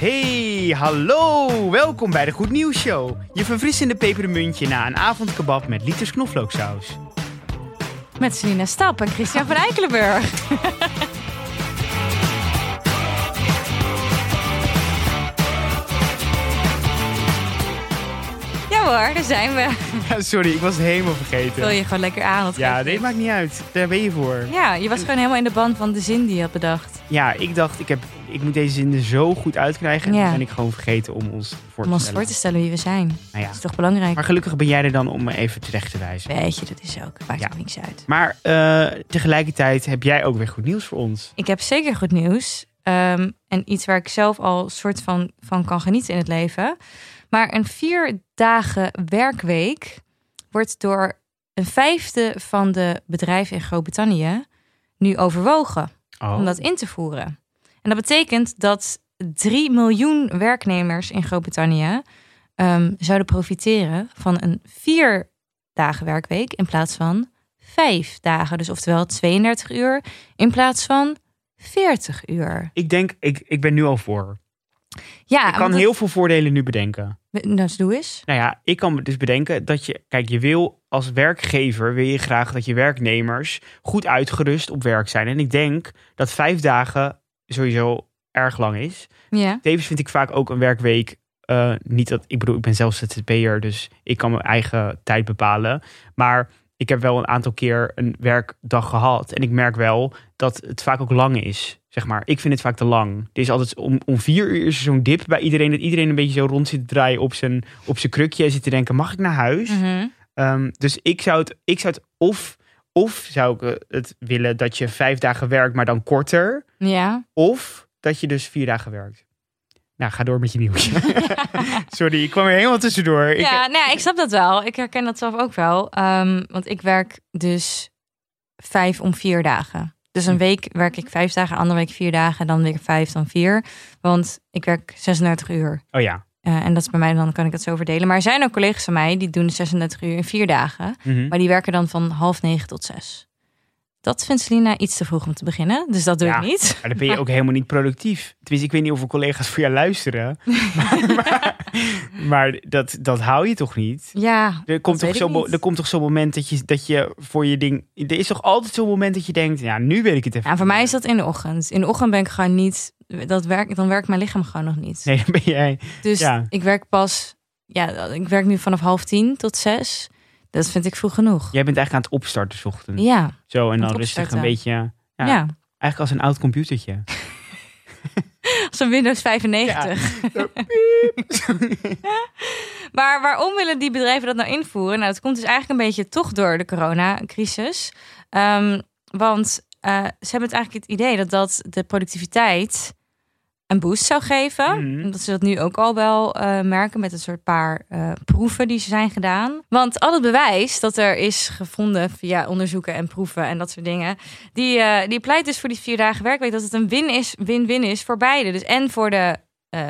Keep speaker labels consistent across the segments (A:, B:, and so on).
A: Hey, hallo! Welkom bij de Goed Nieuws Show. Je verfrissende pepermuntje na een avondkebab met liters knoflooksaus.
B: Met Selina Stap en Christian van Eikelenburg. ja hoor, daar zijn we.
A: Sorry, ik was het helemaal vergeten.
B: Wil je gewoon lekker aan?
A: Ja, dit maakt niet uit. Daar ben je voor.
B: Ja, je was gewoon helemaal in de band van de zin die je had bedacht.
A: Ja, ik dacht, ik, heb, ik moet deze zin er zo goed uitkrijgen. En
B: Ja.
A: ben ik gewoon vergeten om ons voor
B: Om
A: te
B: ons
A: stellen.
B: voor te stellen wie we zijn.
A: Nou ja.
B: Dat is toch belangrijk?
A: Maar gelukkig ben jij er dan om me even terecht te wijzen.
B: Weet je, dat is ook. Maakt
A: Ja.
B: ook niks uit.
A: Maar eh, tegelijkertijd heb jij ook weer goed nieuws voor ons.
B: Ik heb zeker goed nieuws. Ehm, en iets waar ik zelf al soort van, van kan genieten in het leven. Maar een vier dagen werkweek wordt door een vijfde van de bedrijven in Groot-Brittannië nu overwogen
A: Oh.
B: om dat in te voeren. En dat betekent dat 3 miljoen werknemers in Groot-Brittannië ehm, zouden profiteren van een vier dagen werkweek in plaats van vijf dagen. Dus oftewel 32 uur in plaats van 40 uur.
A: Ik denk, ik, ik ben nu al voor.
B: Ja,
A: Ik kan heel veel voordelen nu bedenken.
B: Nou, dus doe eens.
A: Nou ja, ik kan me dus bedenken dat je, kijk, je wil als werkgever wil je graag dat je werknemers goed uitgerust op werk zijn. En ik denk dat vijf dagen sowieso erg lang is.
B: Ja.
A: Tevens vind ik vaak ook een werkweek. eh, niet dat ik bedoel, ik ben zelf ZZP'er, dus ik kan mijn eigen tijd bepalen. Maar ik heb wel een aantal keer een werkdag gehad. En ik merk wel dat het vaak ook lang is. Zeg maar, ik vind het vaak te lang. Er is altijd om, om vier uur is zo'n dip bij iedereen. Dat iedereen een beetje zo rond zit te draaien op zijn, op zijn krukje. En zit te denken, mag ik naar huis?
B: Mhm.
A: Ehm, dus ik zou het, ik zou het of, of zou ik eh, het willen dat je vijf dagen werkt, maar dan korter.
B: Ja.
A: Of dat je dus vier dagen werkt. Nou, ga door met je nieuwtje. Sorry, ik kwam er helemaal tussendoor.
B: Ja, nou ik snap dat wel. Ik herken dat zelf ook wel. Ehm, want ik werk dus vijf om vier dagen. Dus een
A: Hm.
B: week werk ik vijf dagen, andere week vier dagen, dan weer vijf, dan vier. Want ik werk 36 uur.
A: Oh ja.
B: Eh, en dat is bij mij, dan kan ik het zo verdelen. Maar er zijn ook collega's van mij die doen 36 uur in vier dagen.
A: Mhm.
B: Maar die werken dan van half negen tot zes. Dat vindt Selina iets te vroeg om te beginnen. Dus dat doe
A: Ja.
B: ik niet.
A: Maar dan ben je ook helemaal niet productief. Tenminste, ik weet niet of collega's voor jou luisteren. maar maar, maar dat, dat hou je toch niet?
B: Ja,
A: Er komt,
B: dat
A: toch
B: weet
A: zo,
B: ik niet.
A: er komt toch zo'n moment dat je, dat je voor je ding... Er is toch altijd zo'n moment dat je denkt... Ja, nu weet ik het even.
B: Ja, voor mij is dat in de ochtend. In de ochtend ben ik gewoon niet. Dat werk, dan werkt mijn lichaam gewoon nog niet.
A: Nee, dan ben jij...
B: Dus
A: Ja.
B: ik werk pas. Ja, ik werk nu vanaf half tien tot zes. Dat vind ik vroeg genoeg.
A: Jij bent eigenlijk aan het opstarten 's ochtends.
B: Ja,
A: Zo, en dan
B: het
A: rustig een beetje... Ja,
B: ja.
A: Eigenlijk als een oud computertje.
B: Zo'n Windows 95. Maar waarom willen die bedrijven dat nou invoeren? Nou, het komt dus eigenlijk een beetje toch door de coronacrisis. Ehm, want eh, ze hebben het eigenlijk het idee dat dat de productiviteit een boost zou geven.
A: Mhm.
B: Omdat ze dat nu ook al wel eh, merken met een soort paar eh, proeven die ze zijn gedaan. Want al het bewijs dat er is gevonden via onderzoeken en proeven en dat soort dingen, die, eh, die pleit dus voor die vier dagen werkweek dat het een win is, win-win is voor beide. Dus en voor de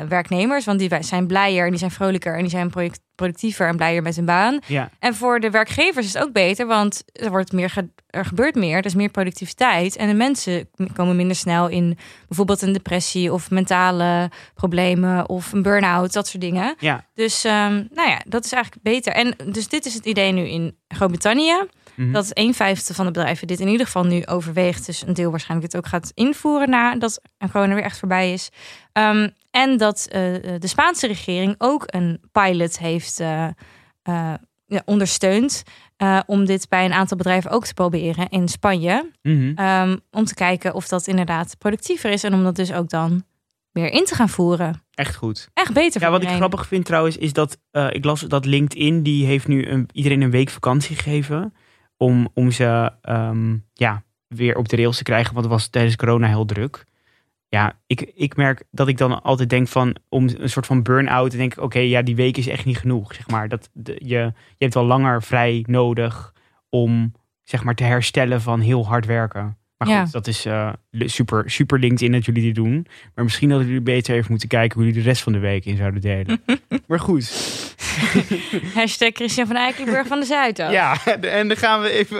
B: werknemers, want die zijn blijer en die zijn vrolijker en die zijn project- productiever en blijer met hun baan.
A: Ja.
B: En voor de werkgevers is het ook beter, want er, wordt meer ge- er gebeurt meer, er is meer productiviteit. En de mensen komen minder snel in bijvoorbeeld een depressie of mentale problemen of een burn-out, dat soort dingen.
A: Ja.
B: Dus ehm, nou ja, dat is eigenlijk beter. En dus dit is het idee nu in Groot-Brittannië.
A: Mhm.
B: Dat een vijfde van de bedrijven dit in ieder geval nu overweegt. Dus een deel waarschijnlijk dit ook gaat invoeren nadat corona weer echt voorbij is. Ehm, en dat eh, de Spaanse regering ook een pilot heeft eh, ja, ondersteund. eh, om dit bij een aantal bedrijven ook te proberen in Spanje.
A: Mhm.
B: Ehm, om te kijken of dat inderdaad productiever is. En om dat dus ook dan weer in te gaan voeren.
A: Echt goed.
B: Echt beter
A: Ja, wat ik grappig vind trouwens, is dat eh, ik las dat LinkedIn die heeft nu een, iedereen een week vakantie gegeven om, om ze ehm, ja, weer op de rails te krijgen, want het was tijdens corona heel druk. Ja, ik, ik merk dat ik dan altijd denk van om een soort van burn-out, dan denk ik, oké, ja, die week is echt niet genoeg, zeg maar. Dat, de, je, je hebt wel langer vrij nodig om, zeg maar, te herstellen van heel hard werken. Maar goed,
B: Ja.
A: dat is eh, super, super LinkedIn dat jullie dit doen. Maar misschien hadden jullie beter even moeten kijken hoe jullie de rest van de week in zouden delen. maar goed.
B: Hashtag Christian van Eikelenburg van de Zuidas.
A: Ja, en dan gaan we even.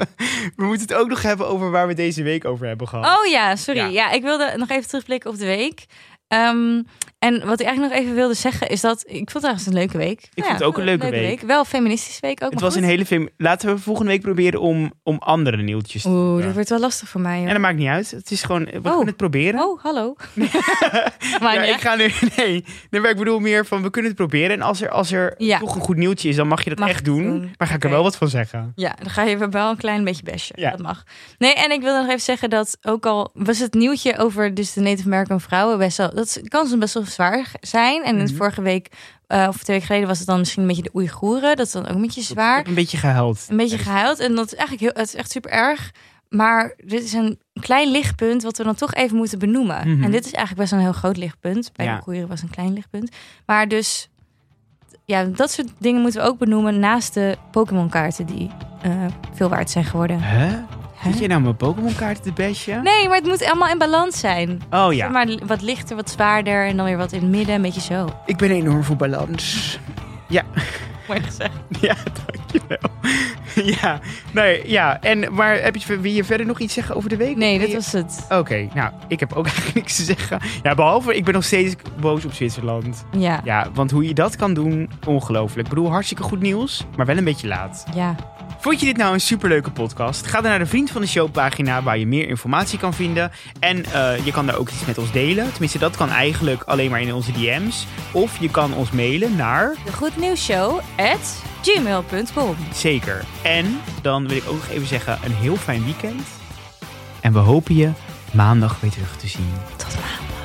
A: We moeten het ook nog hebben over waar we deze week over hebben gehad.
B: Oh ja, sorry.
A: Ja.
B: Ja. ik wilde nog even terugblikken op de week. Ehm, En wat ik eigenlijk nog even wilde zeggen is dat ik vond het eigenlijk een leuke week.
A: Ik vond het ook een leuke week.
B: Wel feministische week ook.
A: Het was
B: goed.
A: een hele film. Laten we volgende week proberen om, om andere nieuwtjes te
B: Oeh, dat wordt wel lastig voor mij.
A: En
B: hoor.
A: dat maakt niet uit. Het is gewoon, we
B: Oh.
A: kunnen het proberen.
B: Oh, hallo. maar
A: ja,
B: ja,
A: ik ga nu. Nee, nee, maar ik bedoel meer van we kunnen het proberen. En als er, als er toch een goed nieuwtje is, dan mag je dat
B: Mag
A: echt doen.
B: doen.
A: Maar ga ik er wel wat van zeggen.
B: Ja, dan ga je wel een klein beetje bashen.
A: Ja.
B: Dat mag. Nee, en ik wil nog even zeggen dat ook al was het nieuwtje over dus de Native American vrouwen best wel, dat kan soms best wel zwaar zijn. En
A: Mhm.
B: vorige week uh, of twee weken geleden was het dan misschien een beetje de Oeigoeren. Dat is dan ook een beetje zwaar.
A: een beetje gehuild.
B: Een beetje gehuild. En dat is eigenlijk heel, het is echt super erg. Maar dit is een klein lichtpunt wat we dan toch even moeten benoemen.
A: Mhm.
B: En dit is eigenlijk best wel een heel groot lichtpunt. Bij
A: Ja.
B: de was een klein lichtpunt. Maar dus, ja, dat soort dingen moeten we ook benoemen naast de Pokémon kaarten die uh, veel waard zijn geworden.
A: Hè?
B: Hè?
A: Zit je nou mijn Pokémon kaarten te bestje?
B: Nee, maar het moet allemaal in balans zijn.
A: Oh ja.
B: Maar wat lichter, wat zwaarder en dan weer wat in het midden, een beetje zo.
A: Ik ben enorm voor balans. Ja,
B: Mooi gezegd.
A: ja, dankjewel. ja, nee, ja. En, maar heb je, wil je verder nog iets zeggen over de week?
B: Nee,
A: je-
B: was het.
A: Oké, nou, ik heb ook eigenlijk niks te zeggen. Ja, behalve, ik ben nog steeds boos op Zwitserland.
B: Ja,
A: Ja, want hoe je dat kan doen, ongelooflijk. Ik bedoel, hartstikke goed nieuws, maar wel een beetje laat.
B: ja.
A: Vond je dit nou een superleuke podcast? Ga dan naar de Vriend van de Show pagina waar je meer informatie kan vinden. En eh, je kan daar ook iets met ons delen. Tenminste, dat kan eigenlijk alleen maar in onze DM's. Of je kan ons mailen naar...
B: De Goed Nieuws Show at gmail.com.
A: Zeker. En dan wil ik ook nog even zeggen, een heel fijn weekend. En we hopen je maandag weer terug te zien.
B: Tot maandag.